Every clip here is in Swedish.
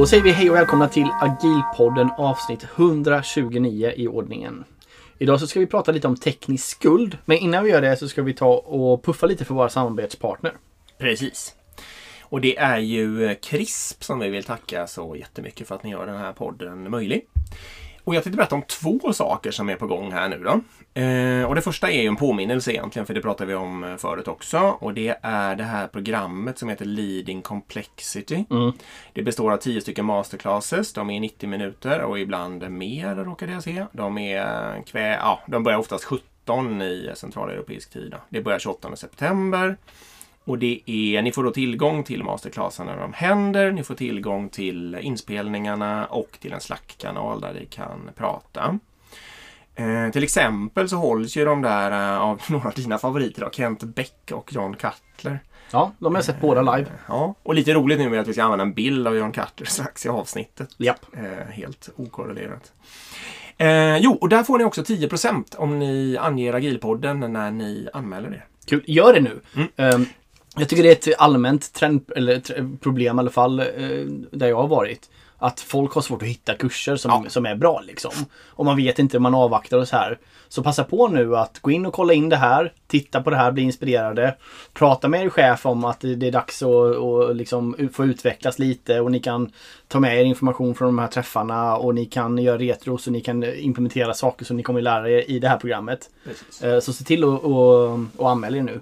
Då säger vi hej och välkomna till Agilpodden avsnitt 129 i ordningen. Idag så ska vi prata lite om teknisk skuld. Men innan vi gör det så ska vi ta och puffa lite för våra samarbetspartner. Precis. Och det är ju CRISP som vi vill tacka så jättemycket för att ni gör den här podden möjlig. Och jag tänkte berätta om två saker som är på gång här nu då. Eh, och det första är ju en påminnelse egentligen, för det pratade vi om eh, förut också. Och det är det här programmet som heter Leading Complexity. Mm. Det består av tio stycken masterclasses. De är 90 minuter och ibland mer råkade jag se. De, är kvä, ja, de börjar oftast 17 i centraleuropeisk tid. Då. Det börjar 28 september. Och det är, ni får då tillgång till masterclasserna när de händer. Ni får tillgång till inspelningarna och till en Slack-kanal där ni kan prata. Eh, till exempel så hålls ju de där eh, av några av dina favoriter, då, Kent Beck och John Cutler. Ja, de har jag sett båda live. Ja, och lite roligt nu med att vi ska använda en bild av John Cutler strax i avsnittet. Japp. Eh, helt okorrelerat. Eh, jo, och där får ni också 10% om ni anger Agilpodden när ni anmäler er. Kul. Gör det nu. Mm. Ehm, jag tycker det är ett allmänt trend, eller problem i alla fall eh, där jag har varit. Att folk har svårt att hitta kurser som, Ja. som är bra liksom. Och man vet inte, man avvaktar och så här. Så passa på nu att gå in och kolla in det här. Titta på det här, bli inspirerade. Prata med er chef om att det är dags att, att liksom få utvecklas lite och ni kan ta med er information från de här träffarna och ni kan göra retros och ni kan implementera saker som ni kommer lära er i det här programmet. Precis. Eh, Så se till att anmäla er nu.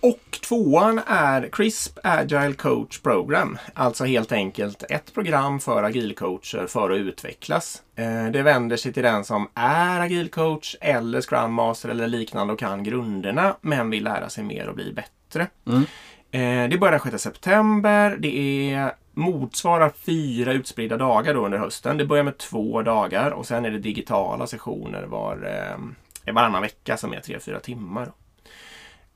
Och tvåan är CRISP Agile Coach Program. Alltså helt enkelt ett program för agilcoacher för att utvecklas. Eh, Det vänder sig till den som är agilcoach eller Scrum Master eller liknande och kan grunderna men vill lära sig mer och bli bättre. Mm. Eh, Det börjar den 6 september. Det är motsvarar fyra utspridda dagar då under hösten. Det börjar med två dagar och sen är det digitala sessioner var, eh, varannan vecka som är tre fyra timmar.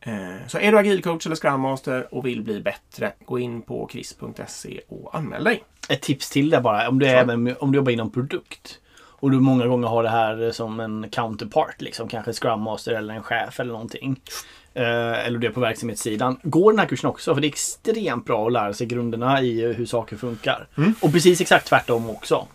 Eh, Så är du agilcoach eller Scrum Master och vill bli bättre, gå in på kris.se och anmäl dig. Ett tips till där bara. Om du, är även, om du jobbar inom produkt. Och du många gånger har det här som en counterpart. Liksom, kanske Scrum Master eller en chef eller någonting. Eh, eller du är på verksamhetssidan. Gå den här kursen också. För det är extremt bra att lära sig grunderna i hur saker funkar. Mm. Och precis exakt tvärtom också.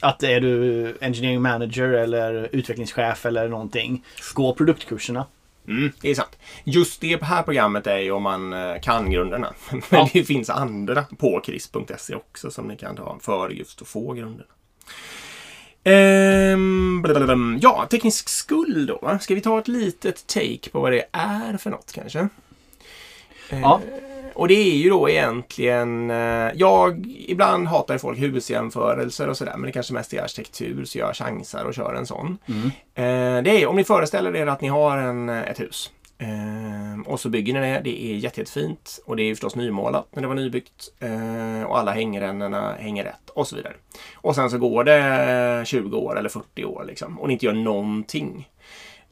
Att är du engineering manager eller utvecklingschef eller någonting. Gå produktkurserna. Mm, det är sant. Just det här programmet är ju om man eh, kan grunderna. Men Ja. det finns andra på kris.se också som ni kan ta för just att få grunderna. Ehm, blablabla. ja, teknisk skuld då. Ska vi ta ett litet take på vad det är för något kanske? Ja. Och det är ju då egentligen, eh, jag, ibland hatar folk husjämförelser och sådär, men det kanske mest är arkitektur, så jag chansar och kör en sån. Mm. Eh, det är om ni föreställer er att ni har en, eh, ett hus. Och så bygger ni det. Det är jätte, jättefint. Och det är förstås nymålat när det var nybyggt. Och alla hängrännorna hänger rätt och så vidare. Och sen så går det 20 år eller 40 år liksom. Och ni inte gör någonting.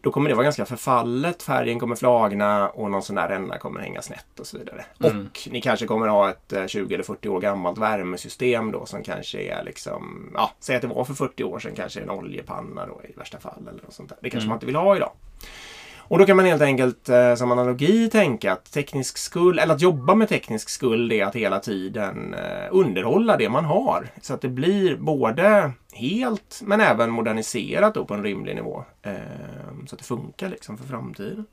Då kommer det vara ganska förfallet. Färgen kommer flagna och någon sån där ränna kommer hänga snett och så vidare. Mm. Och ni kanske kommer ha ett eh, 20 eller 40 år gammalt värmesystem då som kanske är liksom, ja, säg att det var för 40 år sedan kanske en oljepanna då i värsta fall eller något sånt där. Det kanske Mm. man inte vill ha idag. Och då kan man helt enkelt eh, som analogi tänka att teknisk skuld, eller att jobba med teknisk skuld är att hela tiden eh, underhålla det man har. Så att det blir både helt men även moderniserat då på en rimlig nivå. Eh, så att det funkar liksom för framtiden.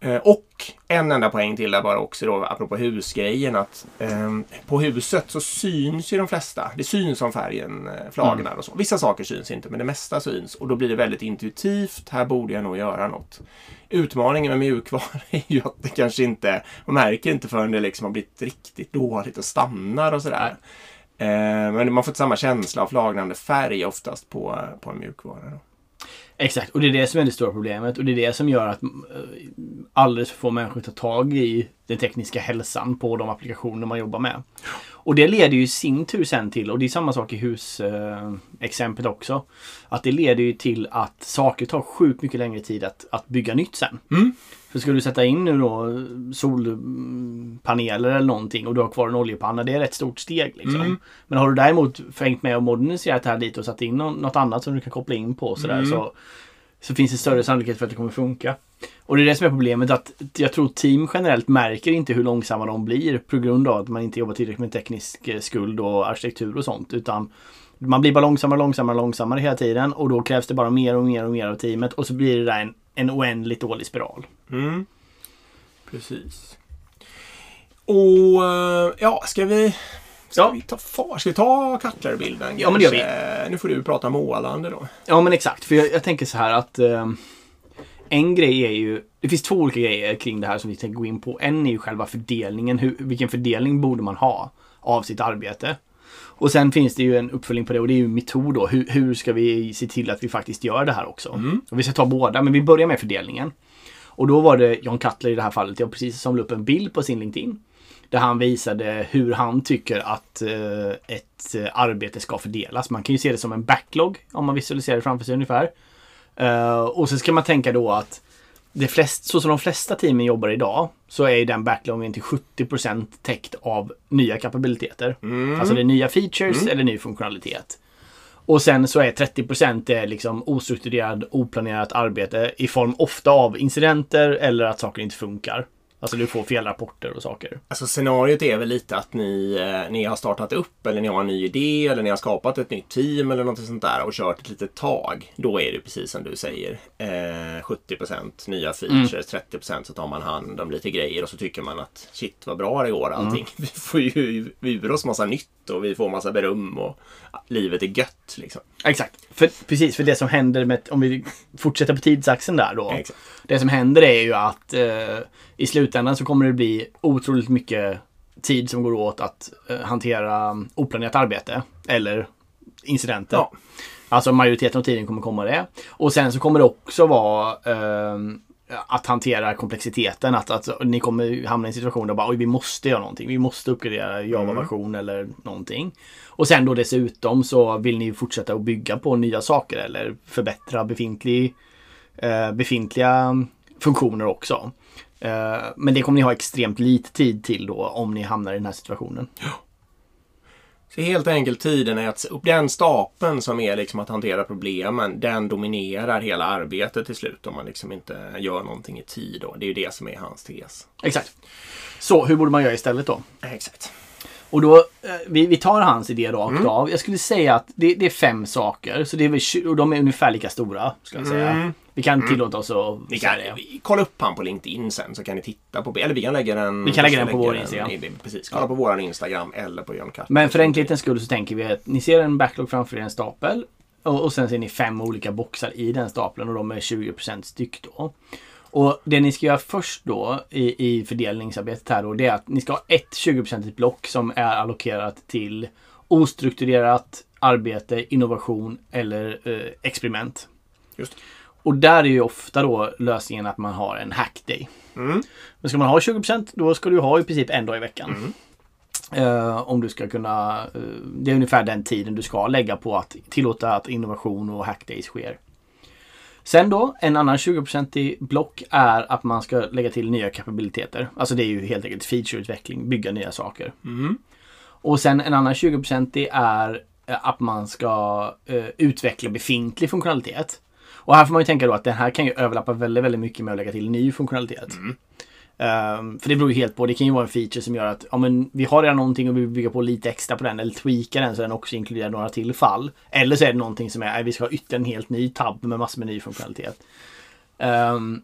Eh, Och en enda poäng till där bara också då, apropå husgrejen, att eh, på huset så syns ju de flesta. Det syns om färgen eh, flagnar och så. Vissa saker syns inte, men det mesta syns. Och då blir det väldigt intuitivt. Här borde jag nog göra något. Utmaningen med mjukvara är ju att det kanske inte, man märker inte förrän det liksom har blivit riktigt dåligt och stannar och sådär. Eh, men man får inte samma känsla av flagnande färg oftast på, på en mjukvara. Då. Exakt, och det är det som är det stora problemet och det är det som gör att eh, alldeles för få människor tar tag i den tekniska hälsan på de applikationer man jobbar med. Och det leder ju i sin tur sen till, och det är samma sak i husexemplet också, att det leder ju till att saker tar sjukt mycket längre tid att, att bygga nytt sen. Mm. För ska du sätta in nu då solpaneler eller någonting och du har kvar en oljepanna, det är ett rätt stort steg. Liksom. Mm. Men har du däremot fängt med och moderniserat det här lite och satt in nå- något annat som du kan koppla in på sådär, Mm. så så finns det större sannolikhet för att det kommer funka. Och det är det som är problemet att jag tror team generellt märker inte hur långsamma de blir på grund av att man inte jobbar tillräckligt med teknisk eh, skuld och arkitektur och sånt. Utan man blir bara långsammare, långsammare, långsammare hela tiden och då krävs det bara mer och mer och mer av teamet och så blir det där en, en oändligt dålig spiral. Mm. Precis. Och eh, ja, ska vi... Ska Ja. vi ta far? Ska vi ta Cutler-bilden? Ja, men det gör vi. Nu får du prata målande då. Ja men exakt, för jag, jag tänker så här att eh, en grej är ju, det finns två olika grejer kring det här som vi tänker gå in på. En är ju själva fördelningen, hur, vilken fördelning borde man ha av sitt arbete? Och sen finns det ju en uppföljning på det och det är ju metod då. Hur, hur ska vi se till att vi faktiskt gör det här också? Och vi ska ta båda, men vi börjar med fördelningen. Och då var det John Cutler i det här fallet, jag precis som la upp en bild på sin LinkedIn. Där han visade hur han tycker att eh, ett eh, arbete ska fördelas. Man kan ju se det som en backlog om man visualiserar det framför sig ungefär. Eh, och så ska man tänka då att det flest, så som de flesta teamen jobbar idag så är den backloggen till 70% täckt av nya kapabiliteter. Alltså det är nya features eller ny funktionalitet. Och sen så är 30% det liksom ostrukturerad, oplanerat arbete i form ofta av incidenter eller att saker inte funkar. Alltså du får fel rapporter och saker. Alltså scenariot är väl lite att ni, eh, ni har startat upp eller ni har en ny idé eller ni har skapat ett nytt team eller något sånt där och kört ett litet tag. Då är det precis som du säger. Eh, 70% nya features, 30% så tar man hand om lite grejer och så tycker man att shit vad bra det går allting. Vi får ju ur oss massa nytt och vi får massa beröm och livet är gött liksom. Exakt. För, precis, för det som händer med, om vi fortsätter på tidsaxeln där då. Exakt. Det som händer är ju att eh, i slutändan så kommer det bli otroligt mycket tid som går åt att eh, hantera oplanerat arbete. Eller incidenter. Ja. Alltså majoriteten av tiden kommer komma det. Och sen så kommer det också vara eh, att hantera komplexiteten. Att, att ni kommer hamna i en situation där bara oj, vi måste göra någonting. Vi måste uppgradera Java-version eller någonting. Och sen då dessutom så vill ni fortsätta att bygga på nya saker eller förbättra befintlig, eh, befintliga funktioner också. Eh, men det kommer ni ha extremt lite tid till då om ni hamnar i den här situationen. Så helt enkelt tiden är att upp den stapeln som är liksom att hantera problemen, den dominerar hela arbetet till slut om man liksom inte gör någonting i tid. Då. Det är ju det som är hans tes. Exakt. Så hur borde man göra istället då? Exakt. Och då, eh, vi, vi tar hans idé rakt av. Jag skulle säga att det, det är fem saker. Så det är väl, och de är ungefär lika stora. Ska jag säga. Mm. Vi kan tillåta oss att säga kan vi- kolla upp han på LinkedIn sen så kan ni titta på Eller vi kan lägga den. Vi kan lägga den på vår Instagram. i- Precis. Kolla på vår Instagram eller på John Katt. Men för enkelhetens skull så tänker vi att ni ser en backlog framför er, en stapel. Och, och sen ser ni fem olika boxar i den stapeln och de är 20% styck då. Och det ni ska göra först då i, i fördelningsarbetet här då, det är att ni ska ha ett 20% block som är allokerat till ostrukturerat arbete, innovation eller eh, experiment. Just det. Och där är ju ofta då lösningen att man har en hack day. Mm. Men ska man ha 20% då ska du ha i princip en dag i veckan. Eh, om du ska kunna, eh, det är ungefär den tiden du ska lägga på att tillåta att innovation och hackdays sker. Sen då, en annan 20% block är att man ska lägga till nya kapabiliteter. Alltså det är ju helt enkelt featureutveckling, bygga nya saker. Mm. Och sen en annan 20% är eh, att man ska eh, utveckla befintlig funktionalitet. Och här får man ju tänka då att den här kan ju överlappa väldigt, väldigt mycket med att lägga till ny funktionalitet. Ehm, för det beror ju helt på. Det kan ju vara en feature som gör att ja, men vi har redan någonting och vi vill bygga på lite extra på den eller tweaka den så den också inkluderar några till fall. Eller så är det någonting som är nej, vi ska ha ytterligare en helt ny tab med massor med ny funktionalitet. Ehm,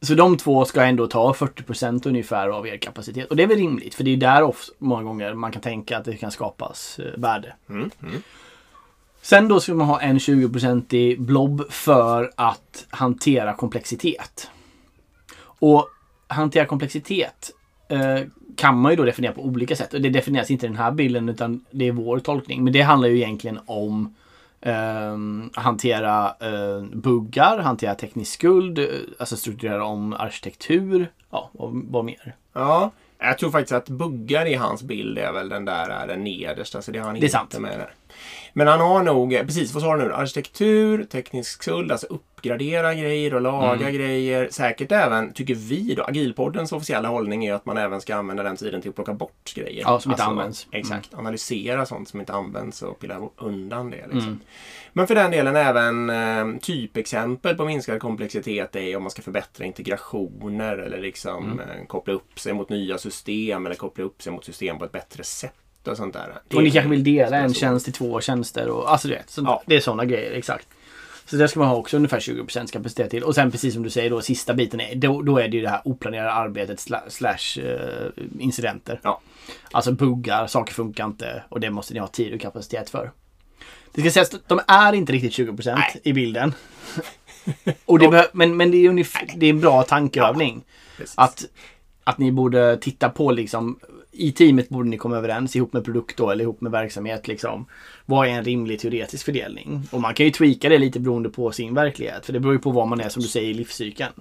så de två ska ändå ta 40% ungefär av er kapacitet. Och det är väl rimligt för det är där of- många gånger man kan tänka att det kan skapas eh, värde. Mm. Mm. Sen då ska man ha en 20% blob för att hantera komplexitet. Och hantera komplexitet eh, kan man ju då definiera på olika sätt. Och det definieras inte i den här bilden utan det är vår tolkning. Men det handlar ju egentligen om ehm, hantera eh, buggar, hantera teknisk skuld, eh, alltså strukturera om arkitektur. Ja, vad, vad mer? Ja, jag tror faktiskt att buggar i hans bild är väl den där är den nedersta. Så det har han Det inte med där. Men han har nog, precis vad sa du nu? Arkitektur, teknisk skuld, alltså uppgradera grejer och laga Mm. grejer. Säkert även, tycker vi då, Agilpoddens officiella hållning är att man även ska använda den tiden till att plocka bort grejer. Ja, som inte används. Mm. Exakt, analysera sånt som inte används och pilla undan det. Liksom. Mm. Men för den delen även eh, typexempel på minskad komplexitet är om man ska förbättra integrationer eller liksom Mm. eh, koppla upp sig mot nya system eller koppla upp sig mot system på ett bättre sätt och sånt där. Det Och ni kanske vill dela en tjänst i två tjänster. Och, alltså du vet, så Ja. det är sådana grejer. Exakt. Så där ska man ha också ungefär 20% kapacitet till. Och sen precis som du säger då, sista biten är, då, då är det ju det här oplanerade arbetet sla- slash eh, incidenter. Ja. Alltså buggar, saker funkar inte och det måste ni ha tid och kapacitet för. Det ska sägas att de är inte riktigt 20% Nej. i bilden. och det men, men det är, ungefär, det är en bra tankeövning. Precis. Att, att ni borde titta på liksom i teamet borde ni komma överens ihop med produkt då eller ihop med verksamhet liksom. Vad är en rimlig teoretisk fördelning? Och man kan ju tweaka det lite beroende på sin verklighet. För det beror ju på vad man är som du säger i livscykeln.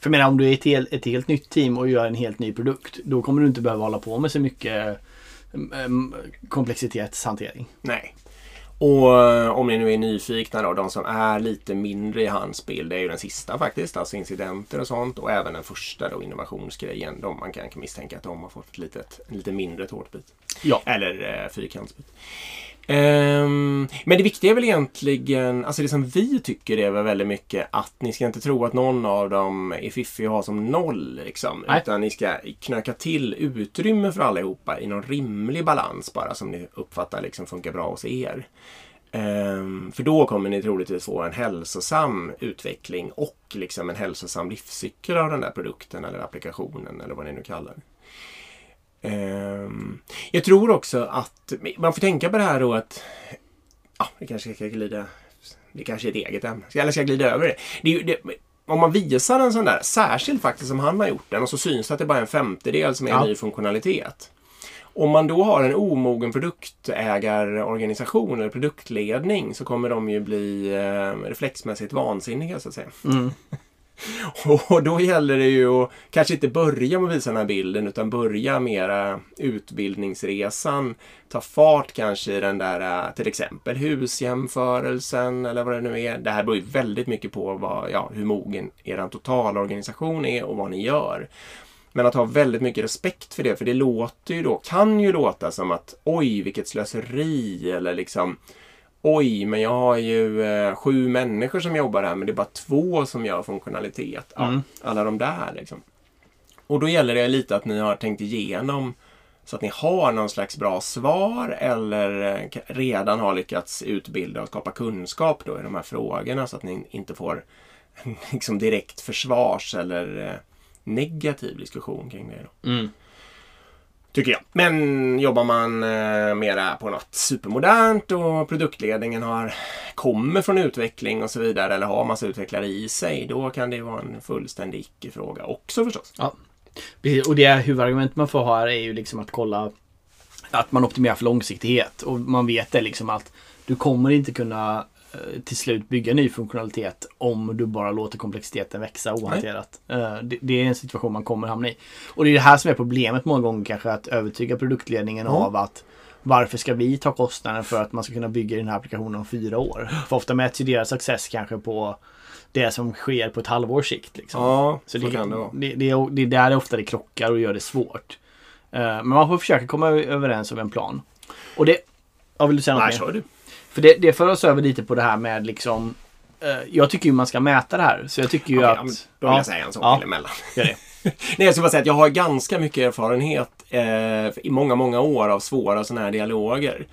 För jag menar om du är ett, helt, ett helt nytt team och gör en helt ny produkt. Då kommer du inte behöva hålla på med så mycket mm, mm, komplexitetshantering. Nej. Och eh, om ni nu är nyfikna då, de som är lite mindre i hans bild, det är ju den sista faktiskt, alltså incidenter och sånt. Och även den första då, innovationsgrejen. De, man kan misstänka att de har fått ett litet, en lite mindre tårtbit. Ja. Eller eh, fyrkantsbit. Ehm, men det viktiga är väl egentligen, alltså det som vi tycker är väl väldigt mycket att ni ska inte tro att någon av dem är fiffig och har som noll. Liksom, Nej. utan ni ska knöka till utrymme för allihopa i någon rimlig balans bara som ni uppfattar liksom funkar bra hos er. Ehm, för då kommer ni troligtvis få en hälsosam utveckling och liksom en hälsosam livscykel av den där produkten eller applikationen eller vad ni nu kallar det. Ehm, jag tror också att man får tänka på det här då att ja, det kanske ska glida det kanske är ett eget ämne. Eller ska jag glida över det? det, det om man visar en sån där, särskilt faktiskt som han har gjort den och så syns det att det bara är en femtedel som är Ja. en ny funktionalitet. Om man då har en omogen produktägarorganisation eller produktledning så kommer de ju bli eh, reflexmässigt vansinniga så att säga. Mm. Och då gäller det ju att kanske inte börja med att visa den här bilden utan börja mera utbildningsresan. Ta fart kanske i den där eh, till exempel husjämförelsen eller vad det nu är. Det här beror ju väldigt mycket på vad, ja, hur mogen er totalorganisation är och vad ni gör. Men att ha väldigt mycket respekt för det, för det låter ju då, kan ju låta som att oj vilket slöseri eller liksom Oj, men jag har ju eh, sju människor som jobbar här men det är bara två som gör funktionalitet. Ja, Mm. Alla de där liksom. Och då gäller det lite att ni har tänkt igenom så att ni har någon slags bra svar eller eh, redan har lyckats utbilda och skapa kunskap då i de här frågorna så att ni inte får liksom direkt försvars eller eh, negativ diskussion kring det. Då. Mm. Tycker jag. Men jobbar man eh, mera på något supermodernt och produktledningen har, kommer från utveckling och så vidare eller har massa utvecklare i sig. Då kan det vara en fullständig icke-fråga också förstås. Ja, och det huvudargument man får ha här är ju liksom att kolla att man optimerar för långsiktighet. Och man vet det liksom att du kommer inte kunna till slut bygga ny funktionalitet om du bara låter komplexiteten växa ohanterat. Eh, Det, det är en situation man kommer hamna i. Och det är det här som är problemet många gånger kanske att övertyga produktledningen Ja. av att varför ska vi ta kostnaden för att man ska kunna bygga den här applikationen om fyra år? För ofta mäts ju deras success kanske på det som sker på ett halvårs sikt. Liksom. Ja, Så så det, kan det vara. det, det, är, det är där det ofta det krockar och gör det svårt. Eh, men man får försöka komma överens om en plan. Och det... Ja, vill du säga något Nej, mer? kör du. För det, det för oss över lite på det här med liksom... eh, jag tycker ju man ska mäta det här. Så jag tycker ju Okej, att... ja, då vill jag säga en sak Ja. till emellan. Gör det. Nej, jag ska bara säga att jag har ganska mycket erfarenhet eh, i många, många år av svåra sådana här dialoger.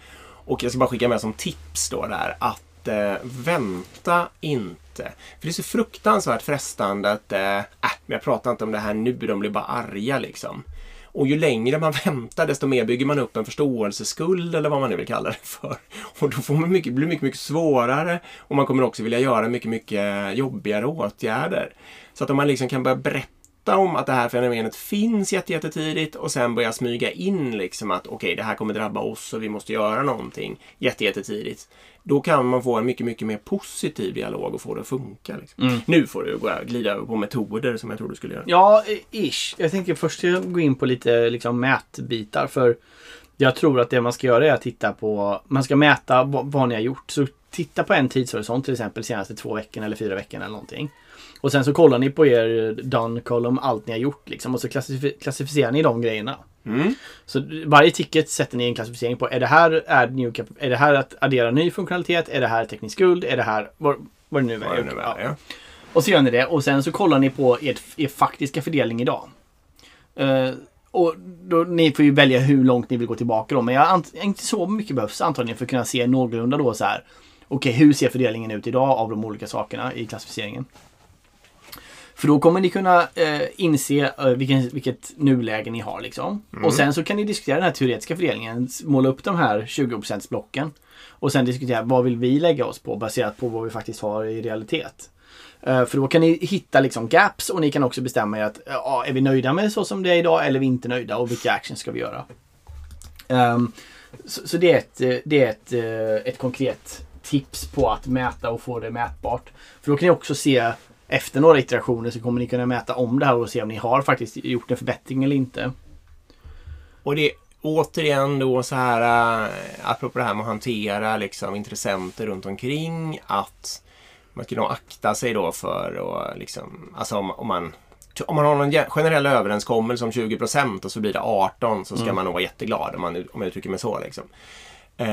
Och jag ska bara skicka med som tips då där att eh, vänta inte. För det är så fruktansvärt frestande att äh, äh, men jag pratar inte om det här nu, de blir bara arga liksom. Och ju längre man väntar desto mer bygger man upp en förståelseskuld eller vad man nu vill kalla det för. Och då får man mycket, blir det mycket, mycket svårare och man kommer också vilja göra mycket, mycket jobbigare åtgärder. Så att om man liksom kan börja berätta om att det här fenomenet finns jätte- jättetidigt och sen börja smyga in liksom att okej, det här kommer drabba oss och vi måste göra någonting jätte- jättetidigt. Då kan man få en mycket, mycket mer positiv dialog och få det att funka. Liksom. Mm. Nu får du glida över på metoder som jag tror du skulle göra. Ja, ish. Jag tänker först gå in på lite liksom mätbitar. För Jag tror att det man ska göra är att titta på, man ska mäta vad, vad ni har gjort. Så titta på en tidshorisont till exempel senaste två veckorna eller fyra veckorna eller någonting. Och sen så kollar ni på er done column, allt ni har gjort liksom. Och så klassif- klassificerar ni de grejerna. Mm. Så varje ticket sätter ni en klassificering på. Är det här, är new är det här att addera ny funktionalitet? Är det här teknisk skuld? Är det här vad, vad det nu Vad är? det nu är, ja. Och så gör ni det och sen så kollar ni på ert, er faktiska fördelning idag. Eh, och då, ni får ju välja hur långt ni vill gå tillbaka då. Men jag inte så mycket behövs antagligen för att kunna se någorlunda då så här. Okej, hur ser fördelningen ut idag av de olika sakerna i klassificeringen? För då kommer ni kunna eh, inse eh, vilken, vilket nuläge ni har liksom. Och sen så kan ni diskutera den här teoretiska fördelningen. Måla upp de här 20% blocken. Och sen diskutera vad vill vi lägga oss på baserat på vad vi faktiskt har i realitet. Eh, För då kan ni hitta liksom gaps och ni kan också bestämma er att ja, är vi nöjda med så som det är idag eller är vi inte nöjda och vilka actions ska vi göra. Ehm, så, så det är, ett, eh, det är ett, eh, ett konkret tips på att mäta och få det mätbart. För då kan ni också se efter några iterationer så kommer ni kunna mäta om det här och se om ni har faktiskt gjort en förbättring eller inte. Och det är återigen då så här, äh, apropå det här med att hantera liksom, intressenter runt omkring, att man ska nog akta sig då för att liksom, alltså om, om man om man har någon ge- generell överenskommelse om 20% och så blir det 18 så ska man nog vara jätteglad om, man, om jag uttrycker mig så. Liksom. Eh,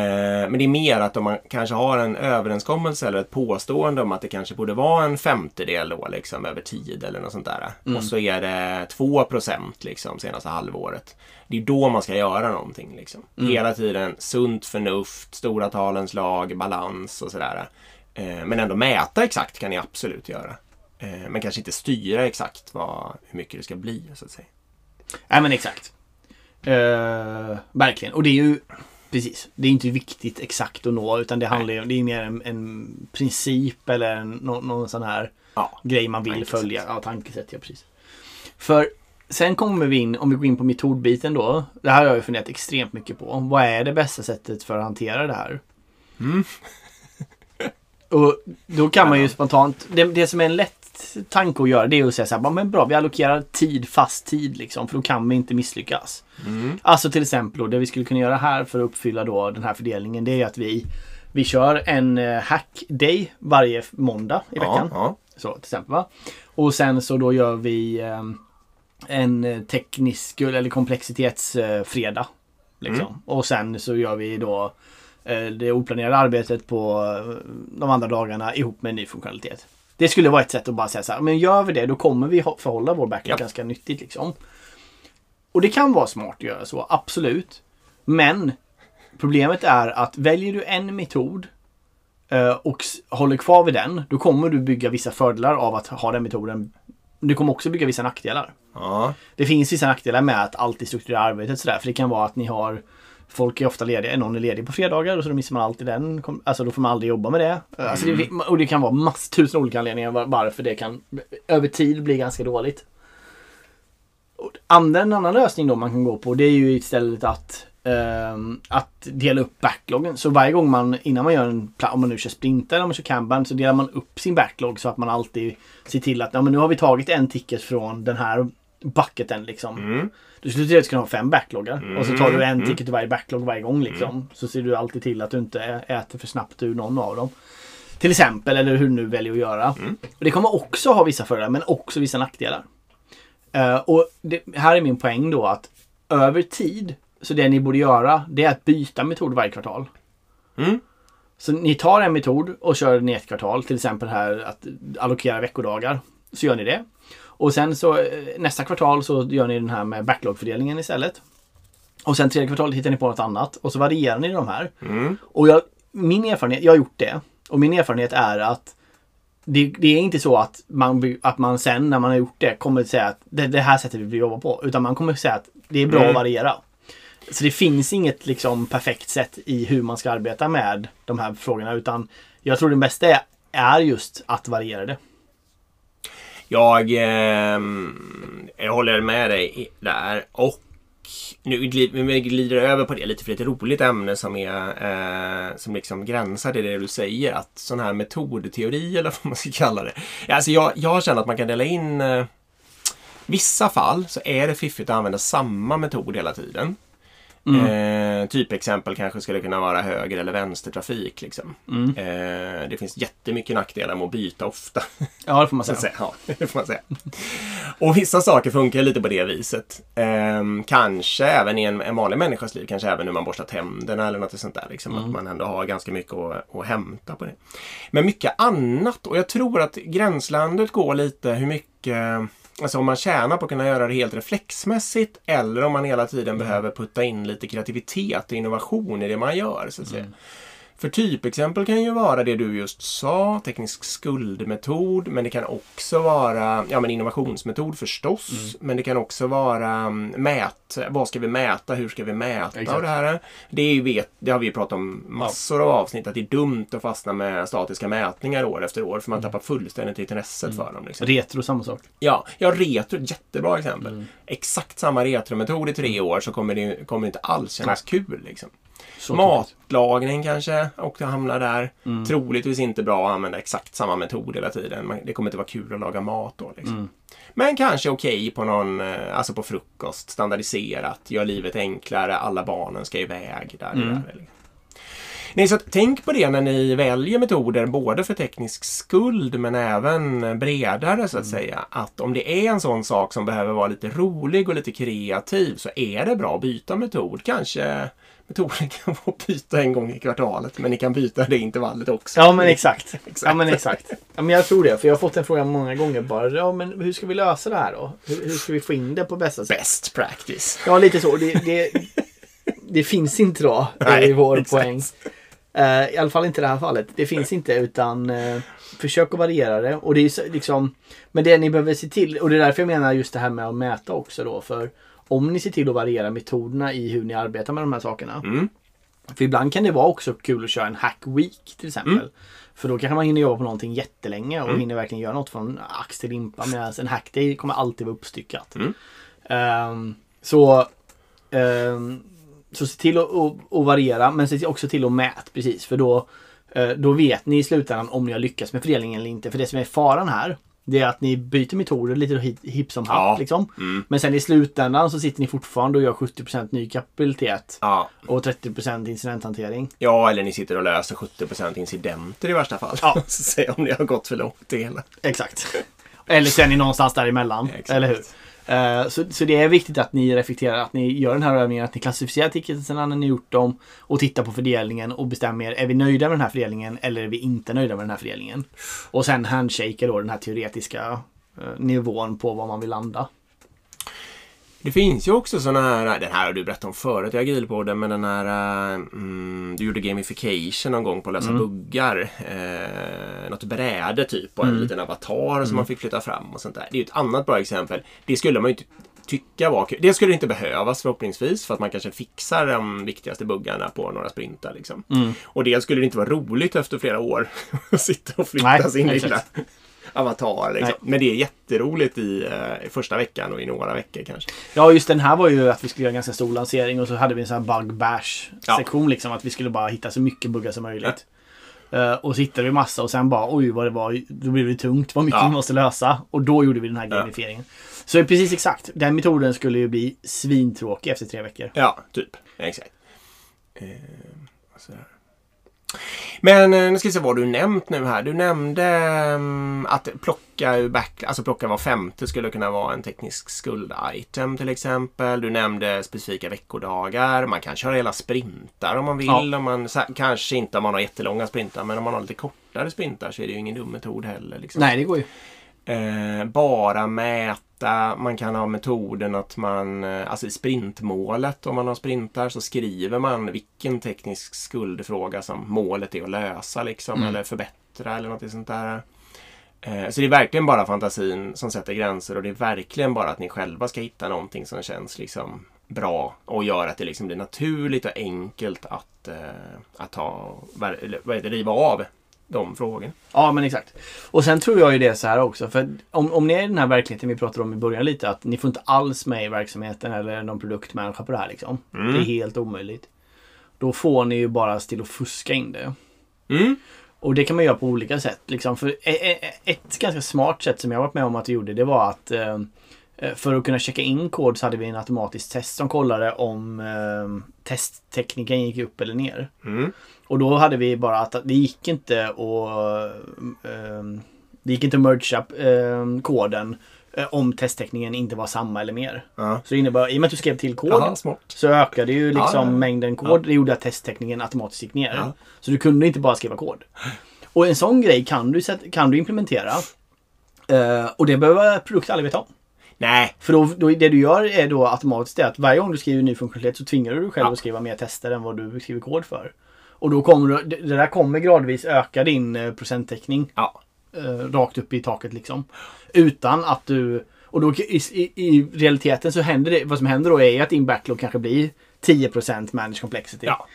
men det är mer att om man kanske har en överenskommelse eller ett påstående om att det kanske borde vara en femtedel då liksom över tid eller något sånt där. Och så är det 2% liksom senaste halvåret. Det är då man ska göra någonting. Liksom. Hela tiden sunt förnuft, stora talens lag, balans och sådär. Eh, men ändå mäta exakt kan ni absolut göra. Eh, men kanske inte styra exakt vad, hur mycket det ska bli så att säga. Nej men exakt. Uh, verkligen. Och det är ju Precis. Det är inte viktigt exakt att nå utan det handlar ju det är mer en, en princip eller en, någon, någon sån här Ja, grej man vill Tankesätt. följa. Ja, tankesätt. Ja, precis. För sen kommer vi in, om vi går in på metodbiten då. Det här har jag funderat extremt mycket på. Vad är det bästa sättet för att hantera det här? Mm. Och då kan man ju spontant, det, det som är en lätt tanke att göra det är att säga så här, "Ja, men bra vi allokerar tid, fast tid liksom, för då kan vi inte misslyckas. Mm. Alltså till exempel då, det vi skulle kunna göra här för att uppfylla då den här fördelningen det är att vi vi kör en eh, hack day varje måndag i veckan. Ja, Så till exempel va. Och sen så då gör vi eh, en teknisk eller komplexitetsfredag. Liksom. Mm. Och sen så gör vi då eh, det oplanerade arbetet på de andra dagarna ihop med en ny funktionalitet. Det skulle vara ett sätt att bara säga så här, men gör vi det då kommer vi förhålla vår backlog Ja. ganska nyttigt liksom. Och det kan vara smart att göra så, absolut. Men problemet är att väljer du en metod eh, och håller kvar vid den, då kommer du bygga vissa fördelar av att ha den metoden. Du kommer också bygga vissa nackdelar. ja. Det finns vissa nackdelar med att alltid strukturera arbetet sådär. För det kan vara att ni har Folk är ofta lediga, någon är ledig på fredagar och så då missar man alltid den. Alltså då får man aldrig jobba med det. Alltså det och det kan vara massor tusen olika anledningar varför det kan över tid bli ganska dåligt. Andra, en annan lösning då man kan gå på det är ju istället att ehm, att dela upp backloggen. Så varje gång man, innan man gör en pla- om man nu kör sprintar eller om man kör kanban så delar man upp sin backlog så att man alltid ser till att ja, men nu har vi tagit en ticket från den här bucketen liksom. Mm. Du skulle teoretiskt kunna ha fem backloggar. Och så tar du en Mm. ticket i varje backlog varje gång liksom. Så ser du alltid till att du inte äter för snabbt ur någon av dem. Till exempel, eller hur du nu väljer att göra. Mm. Och det kommer också ha vissa fördelar, men också vissa nackdelar. Eh, och det, här är min poäng då att över tid, så det ni borde göra, det är att byta metod varje kvartal. Mm. Så ni tar en metod och kör den i ett kvartal. Till exempel här att allokera veckodagar. Så gör ni det. Och sen så eh, nästa kvartal så gör ni den här med backlogfördelningen istället. Och sen tredje kvartalet hittar ni på något annat och så varierar ni de här. Mm. Och jag, min erfarenhet, jag har gjort det. Och min erfarenhet är att det, det är inte så att man, att man sen när man har gjort det kommer att säga att det, det här sättet vi vill jobba på. Utan man kommer att säga att det är bra Mm. att variera. Så det finns inget liksom perfekt sätt i hur man ska arbeta med de här frågorna. Utan jag tror det bästa är, är just att variera det. Jag, eh, jag håller med dig där. Och nu glider vi glider över på det lite för det är ett roligt ämne som, är, eh, som liksom gränsar till det du säger. Att sån här metodteori eller vad man ska kalla det. Alltså jag, jag känner att man kan dela in eh, vissa fall så är det fiffigt att använda samma metod hela tiden. Eh, typexempel kanske skulle kunna vara höger eller vänstertrafik. Liksom. Mm. Eh, det finns jättemycket nackdelar med att byta ofta. Ja, det får man säga. Ja, det får man säga. Och vissa saker funkar lite på det viset. Ehm, kanske även i en, en vanlig människas liv, kanske även när man borstar tänderna eller något sånt där. Liksom, Att man ändå har ganska mycket att, att hämta på det. Men mycket annat och jag tror att gränslandet går lite hur mycket Alltså om man tjänar på att kunna göra det helt reflexmässigt eller om man hela tiden behöver putta in lite kreativitet och innovation i det man gör. Så att säga. För typexempel kan ju vara det du just sa, teknisk skuldmetod, men det kan också vara ja, men innovationsmetod förstås. Men det kan också vara mm, mät, vad ska vi mäta, hur ska vi mäta Exakt. och det här. Det, vet, det har vi pratat om massor av avsnitt, att det är dumt att fastna med statiska mätningar år efter år, för man tappar fullständigt intresset för dem. Liksom. Retro, samma sak. Ja, ja, retro, jättebra exempel. Mm. Exakt samma retrometod i tre år så kommer det kommer det inte alls kännas kul. Liksom. Så. Matlagning kanske och hamnar där. Mm. Troligtvis inte bra att använda exakt samma metod hela tiden. Det kommer inte vara kul att laga mat då. Liksom. Mm. Men kanske okej på någon, eh, alltså på frukost, standardiserat, gör livet enklare, alla barnen ska iväg. Där, Mm. där, liksom. Nej, så att tänk på det när ni väljer metoder både för teknisk skuld men även bredare så att säga. Att om det är en sån sak som behöver vara lite rolig och lite kreativ så är det bra att byta metod. Kanske metoden kan vara att byta en gång i kvartalet men ni kan byta det intervallet också. Ja men exakt. Exakt. Ja men exakt. Ja, men jag tror det. För jag har fått en fråga många gånger bara. Ja men hur ska vi lösa det här då? Hur, hur ska vi få in det på bästa sätt? Best practice. Ja lite så. Det, det, det finns inte då. Nej, i vår exakt. poäng. Eh, I alla fall inte i det här fallet. Det finns inte utan eh, försök att variera det. Och det är liksom, men det ni behöver se till och det är därför jag menar just det här med att mäta också då. För om ni ser till att variera metoderna i hur ni arbetar med de här sakerna. Mm. För ibland kan det vara också kul att köra en hack week till exempel. Mm. För då kanske man hinner jobba på någonting jättelänge och hinner verkligen göra något från ax till limpa. Medan en hack day kommer alltid vara uppstyckat. Mm. Ehm, så ehm, så se till att, att, att variera men se också till att mäta precis. För då, eh, då vet ni i slutändan om ni har lyckats med fördelningen eller inte. För det som är faran här det är att ni byter metoder lite hip- hipp som happ. Ja. Liksom. Mm. Men sen i slutändan så sitter ni fortfarande och gör 70% ny kapabilitet. Ja. Och 30% incidenthantering. ja, eller ni sitter och löser 70% incidenter i värsta fall. Ja. säg om ni har gått för långt det hela. Exakt. Eller så är ni någonstans däremellan. Exakt. Eller hur? Eh, så, så det är viktigt att ni reflekterar, att ni gör den här övningen, att ni klassificerar ticketsen när ni gjort dem och tittar på fördelningen och bestämmer er, är vi nöjda med den här fördelningen eller är vi inte nöjda med den här fördelningen? Och sen handshaker då den här teoretiska eh, nivån på var man vill landa. Det finns ju också sådana här, den här har du berättat om förut i agilpodden, men den här, eh, mm, du gjorde gamification någon gång på att lösa buggar. Eh, något bräde typ och en liten avatar som man fick flytta fram och sånt där. Det är ju ett annat bra exempel. Det skulle man ju inte tycka var kul. Det skulle inte behövas förhoppningsvis för att man kanske fixar de viktigaste buggarna på några sprintar. Liksom. Och det skulle det inte vara roligt efter flera år att sitta och flytta Nej, sin lilla avatar. Liksom. Men det är jätteroligt i, eh, i första veckan och i några veckor kanske. Ja, just den här var ju att vi skulle göra en ganska stor lansering och så hade vi en sån här bug bash Ja. sektion liksom. Att vi skulle bara hitta så mycket buggar som möjligt. Eh, och så hittade vi massa och sen bara oj vad det var. Då blev det tungt. Vad mycket Ja. vi måste lösa. Och då gjorde vi den här gamifieringen. Så precis exakt. Den metoden skulle ju bli svintråkig efter tre veckor. Ja, typ. Exakt. Eh. Men eh, nu ska vi se vad du nämnt nu här. Du nämnde mm, att plocka ur back, alltså plocka var femte skulle kunna vara en teknisk skuld-item till exempel. Du nämnde specifika veckodagar. Man kan köra hela sprintar om man vill. Ja. Om man, kanske inte om man har jättelånga sprintar, men om man har lite kortare sprintar så är det ju ingen dum metod heller. Liksom. Nej, det går ju. Eh, bara mäta. Man kan ha metoden att man, eh, alltså i sprintmålet om man har sprintar så skriver man vilken teknisk skuldfråga som målet är att lösa liksom Mm. eller förbättra eller något sånt där. Eh, så det är verkligen bara fantasin som sätter gränser och det är verkligen bara att ni själva ska hitta någonting som känns liksom bra och gör att det liksom blir naturligt och enkelt att, eh, att ta, vad heter riva av de frågorna. Ja, men exakt. Och sen tror jag ju det så här också. För om, om ni är i den här verkligheten vi pratade om i början lite. Att ni får inte alls med i verksamheten eller någon produktmänniska på det här liksom. Mm. Det är helt omöjligt. Då får ni ju bara till att fuska in det. Mm. Och det kan man göra på olika sätt. Liksom. För e- e- ett ganska smart sätt som jag varit med om att vi gjorde det var att eh, för att kunna checka in kod så hade vi en automatisk test som kollade om eh, testtekniken gick upp eller ner. Mm. Och då hade vi bara att det gick inte att eh, det gick inte att mergea eh, koden eh, om testtäckningen inte var samma eller mer. Ja. Så det innebär, i och med att du skrev till kod smart. så ökade ju liksom Ja, ja, mängden kod. Det gjorde att testtäckningen automatiskt gick ner. Så du kunde inte bara skriva kod. Och en sån grej kan du, kan du implementera. Eh, och det behöver produkt aldrig veta om. Nej, För då, då, det du gör är då automatiskt det att varje gång du skriver ny funktionalitet så tvingar du dig själv Ja. att skriva mer tester än vad du skriver kod för. Och då kommer du, det där kommer gradvis öka din eh, procenttäckning ja. eh, rakt upp i taket liksom. Utan att du... Och då i, i, i realiteten så händer det, vad som händer då är att din backlog kanske blir 10% manage complexity. Ja.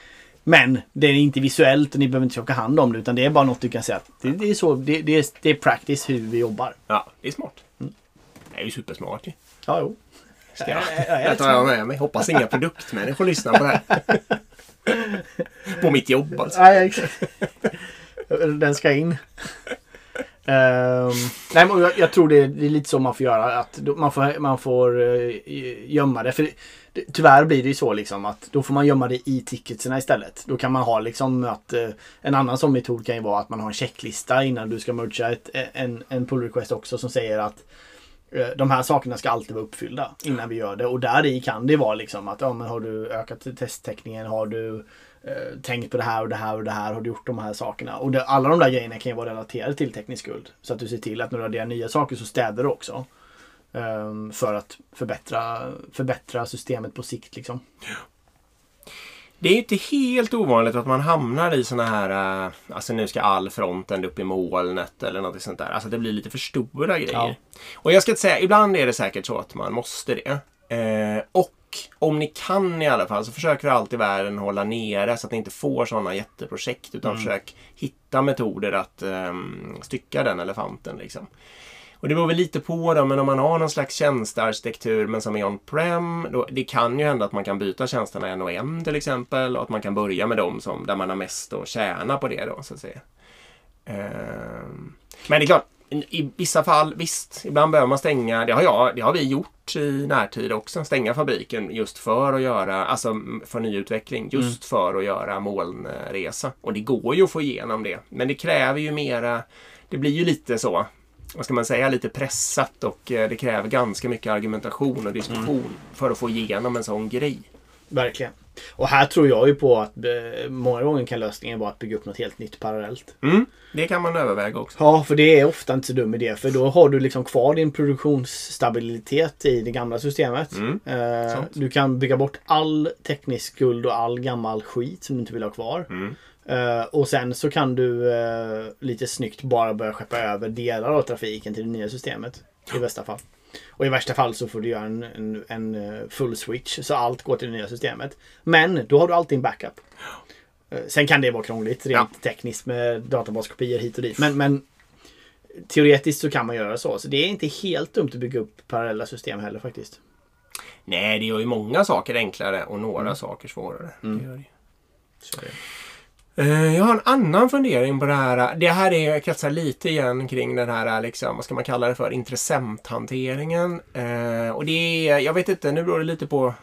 Men det är inte visuellt och ni behöver inte plocka hand om det utan det är bara något du kan säga att det, det är så, det, det, är, det är practice hur vi jobbar. ja, det är smart. Det är ju supersmart ju. Ja, jo. Ska jag, Ja, ja, ja, det tar jag med mig. Hoppas inga produktmänniskor lyssnar på det här. på mitt jobb alltså. Nej, exakt. Den ska in. Ehm, nej, men jag, jag tror det är, det är lite så man får göra. Att man får, man får uh, gömma det. För det, tyvärr blir det ju så liksom att då får man gömma det i ticketserna istället. Då kan man ha liksom att eh, en annan sån metod kan ju vara att man har en checklista innan du ska mergea ett, en, en pull request också som säger att Eh, de här sakerna ska alltid vara uppfyllda innan vi gör det. Och där i kan det vara liksom att ja, men har du ökat testtäckningen? Har du eh, tänkt på det här och det här och det här? Har du gjort de här sakerna? Och det, alla de där grejerna kan ju vara relaterade till teknisk skuld. Så att du ser till att när du adderar nya saker så städar du också. Eh, för att förbättra, förbättra systemet på sikt liksom. Det är inte helt ovanligt att man hamnar i såna här, eh, alltså nu ska all fronten upp i molnet eller något sånt där. Alltså det blir lite för stora grejer. Ja. Och jag ska inte säga, ibland är det säkert så att man måste det. Eh, och om ni kan i alla fall så försök för allt i världen hålla nere så att ni inte får sådana jätteprojekt. Utan försök hitta metoder att ehm, stycka den elefanten. Liksom. Och det beror väl lite på då, men om man har någon slags tjänstearkitektur men som är on-prem, då, det kan ju hända att man kan byta tjänsterna en och en till exempel och att man kan börja med dem som, där man har mest att tjäna på det då, så att säga. Ehm, men det är klart, i vissa fall, visst, ibland behöver man stänga, det har, jag, det har vi gjort i närtid också, stänga fabriken just för att göra, alltså för nyutveckling, just för att göra molnresa. Och det går ju att få igenom det, men det kräver ju mera, det blir ju lite så, vad ska man säga, lite pressat och eh, det kräver ganska mycket argumentation och diskussion för att få igenom en sån grej. Verkligen. Och här tror jag ju på att eh, många gånger kan lösningen vara att bygga upp något helt nytt parallellt. Mm, det kan man överväga också. Ja, för det är ofta inte så dum idé. För då har du liksom kvar din produktionsstabilitet i det gamla systemet. Mm, Eh, du kan bygga bort all teknisk skuld och all gammal skit som du inte vill ha kvar. Mm. Eh, och sen så kan du eh, lite snyggt bara börja skeppa över delar av trafiken till det nya systemet. I bästa fall. Och i värsta fall så får du göra en, en, en eh, full switch så allt går till det nya systemet. Men då har du alltid en backup. Eh, Sen kan det vara krångligt rent tekniskt med databaskopior hit och dit. Men, men teoretiskt så kan man göra så. Så det är inte helt dumt att bygga upp parallella system heller faktiskt. Nej, det gör ju många saker enklare och några saker svårare. Det gör det. Så Jag har en annan fundering på det här. Det här är kretsar lite igen kring den här, liksom, vad ska man kalla det för, intressenthanteringen. Eh, och det är, jag vet inte, nu beror det lite på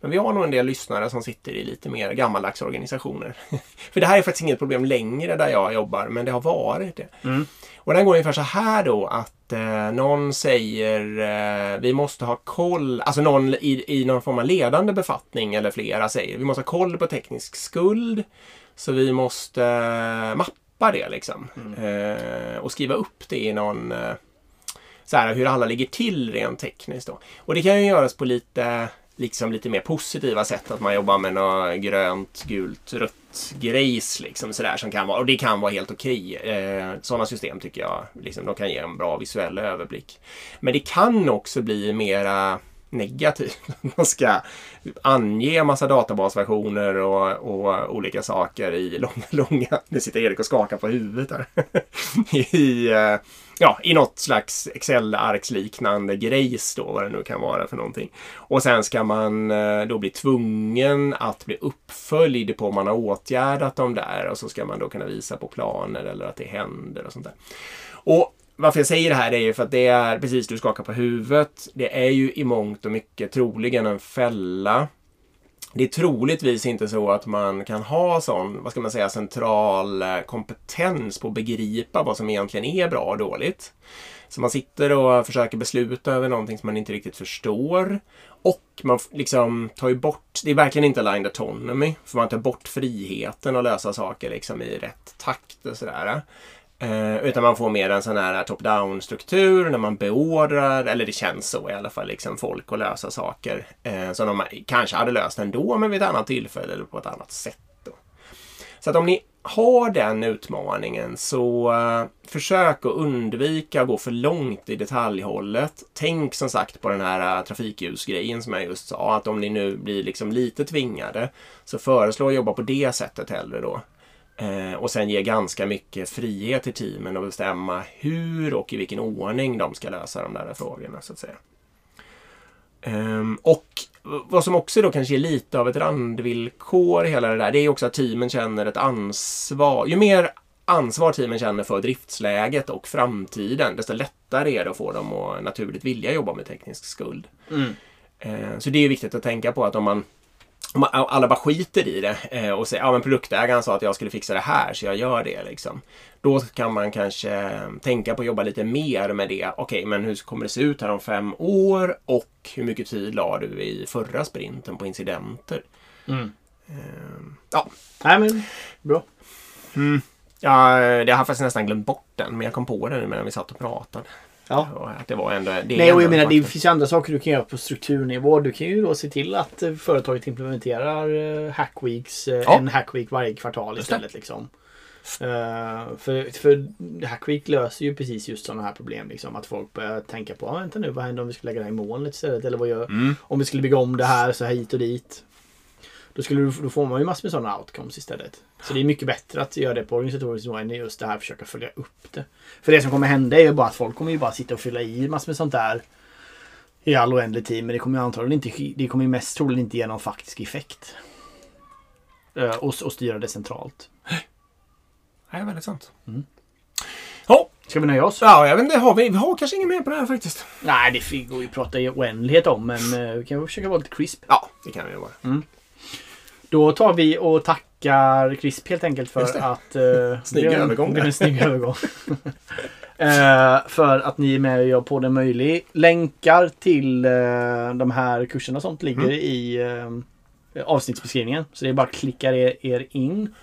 men vi har nog en del lyssnare som sitter i lite mer gammaldags organisationer. för det här är faktiskt inget problem längre där jag jobbar, men det har varit det. Mm. Och den går ungefär så här då att eh, någon säger eh, vi måste ha koll, alltså någon i, i någon form av ledande befattning eller flera säger vi måste ha koll på teknisk skuld. Så vi måste eh, mappa det liksom. Eh, och skriva upp det i någon eh, så här, hur alla ligger till rent tekniskt. Då. Och det kan ju göras på lite, liksom lite mer positiva sätt. Att man jobbar med något grönt, gult, rött grejs. Liksom, sådär, som kan vara, och det kan vara helt okej. Eh, sådana system tycker jag liksom, de kan ge en bra visuell överblick. Men det kan också bli mera negativt. Man ska ange massa databasversioner och, och olika saker i långa, långa... Nu sitter Erik och skakar på huvudet här. I, eh, ja, i något slags Excel-arksliknande grejs då, vad det nu kan vara för någonting. Och sen ska man eh, då bli tvungen att bli uppföljd på om man har åtgärdat dem där och så ska man då kunna visa på planer eller att det händer och sånt där. Och varför jag säger det här är ju för att det är precis du skakar på huvudet. Det är ju i mångt och mycket troligen en fälla. Det är troligtvis inte så att man kan ha sån, vad ska man säga, central eh, kompetens på att begripa vad som egentligen är bra och dåligt. Så man sitter och försöker besluta över någonting som man inte riktigt förstår. Och man liksom tar ju bort, det är verkligen inte aligned autonomy, för man tar bort friheten att lösa saker liksom i rätt takt och sådär. Eh, utan man får mer en sån här top-down struktur när man beordrar, eller det känns så i alla fall, liksom folk att lösa saker eh, som de kanske hade löst ändå men vid ett annat tillfälle eller på ett annat sätt. Då. Så att om ni har den utmaningen så eh, försök att undvika att gå för långt i detaljhållet. Tänk som sagt på den här eh, trafikljusgrejen som jag just sa. Att om ni nu blir liksom lite tvingade så föreslå att jobba på det sättet hellre då. Uh, och sen ge ganska mycket frihet till teamen att bestämma hur och i vilken ordning de ska lösa de där frågorna så att säga. Um, och vad som också då kanske är lite av ett randvillkor i hela det där, det är också att teamen känner ett ansvar. Ju mer ansvar teamen känner för driftsläget och framtiden, desto lättare är det att få dem att naturligt vilja jobba med teknisk skuld. Mm. Uh, så det är viktigt att tänka på att om man alla bara skiter i det eh, och säger ja, produktägaren sa att jag skulle fixa det här så jag gör det. Liksom. Då kan man kanske tänka på att jobba lite mer med det. Okej, men hur kommer det se ut här om fem år och hur mycket tid la du i förra sprinten på incidenter? Mm. Uh, ja. Nej men, bra. Mm. Ja, det har jag faktiskt nästan glömt bort den, men jag kom på den nu medan vi satt och pratade. Ja. Att det var ändå, det Nej, och jag menar det finns ju andra saker du kan göra på strukturnivå. Du kan ju då se till att eh, företaget implementerar uh, Hackweeks, uh, ja. en Hackweek varje kvartal istället. Liksom. Uh, för, för Hackweek löser ju precis just sådana här problem. Liksom, att folk börjar tänka på, ah, vänta nu, vad händer om vi skulle lägga det här i molnet istället? Eller vad gör, mm. om vi skulle bygga om det här så här hit och dit. Då, skulle, då får man ju massor med sådana outcomes istället. Så det är mycket bättre att göra det på organisatorisk nivå än just det här att försöka följa upp det. För det som kommer hända är ju bara att folk kommer ju bara sitta och fylla i massor med sånt där i all oändlig tid. Men det kommer ju antagligen inte, det kommer ju mest troligen inte ge någon faktisk effekt. Uh, och, och styra det centralt. Nej, väldigt sant. Mm. Ja. Ska vi nöja oss? Ja, jag vet inte. Har vi, vi har kanske inget mer på det här faktiskt. Nej, det går ju att prata i oändlighet om. Men uh, vi kan försöka vara lite crisp. Ja, det kan vi vara. Mm. Då tar vi och tackar Crisp helt enkelt för att... Uh, snygg övergång. Det är en snygg övergång. uh, för att ni är med och gör på det möjlig. Länkar till uh, de här kurserna och sånt ligger mm. i uh, avsnittsbeskrivningen. Så det är bara att klicka er, er in.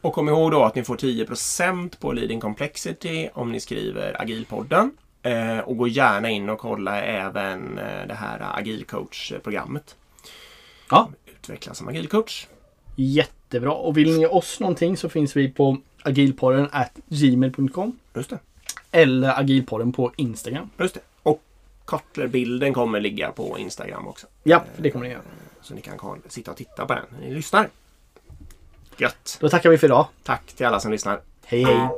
Och kom ihåg då att ni får 10% på Leading Complexity om ni skriver Agilpodden. Eh, och gå gärna in och kolla även eh, det här Agilcoach-programmet. Ja. Utvecklas som agilcoach. Jättebra. Och vill ni ge oss någonting så finns vi på agilporren agilpodden gmail.com. Just det. Eller agilporren på Instagram. Just det. Och Cutler-bilden kommer ligga på Instagram också. Ja, det kommer den göra. Eh, så ni kan sitta och titta på den när ni lyssnar. Gött! Då tackar vi för idag. Tack till alla som lyssnar. Hej hej!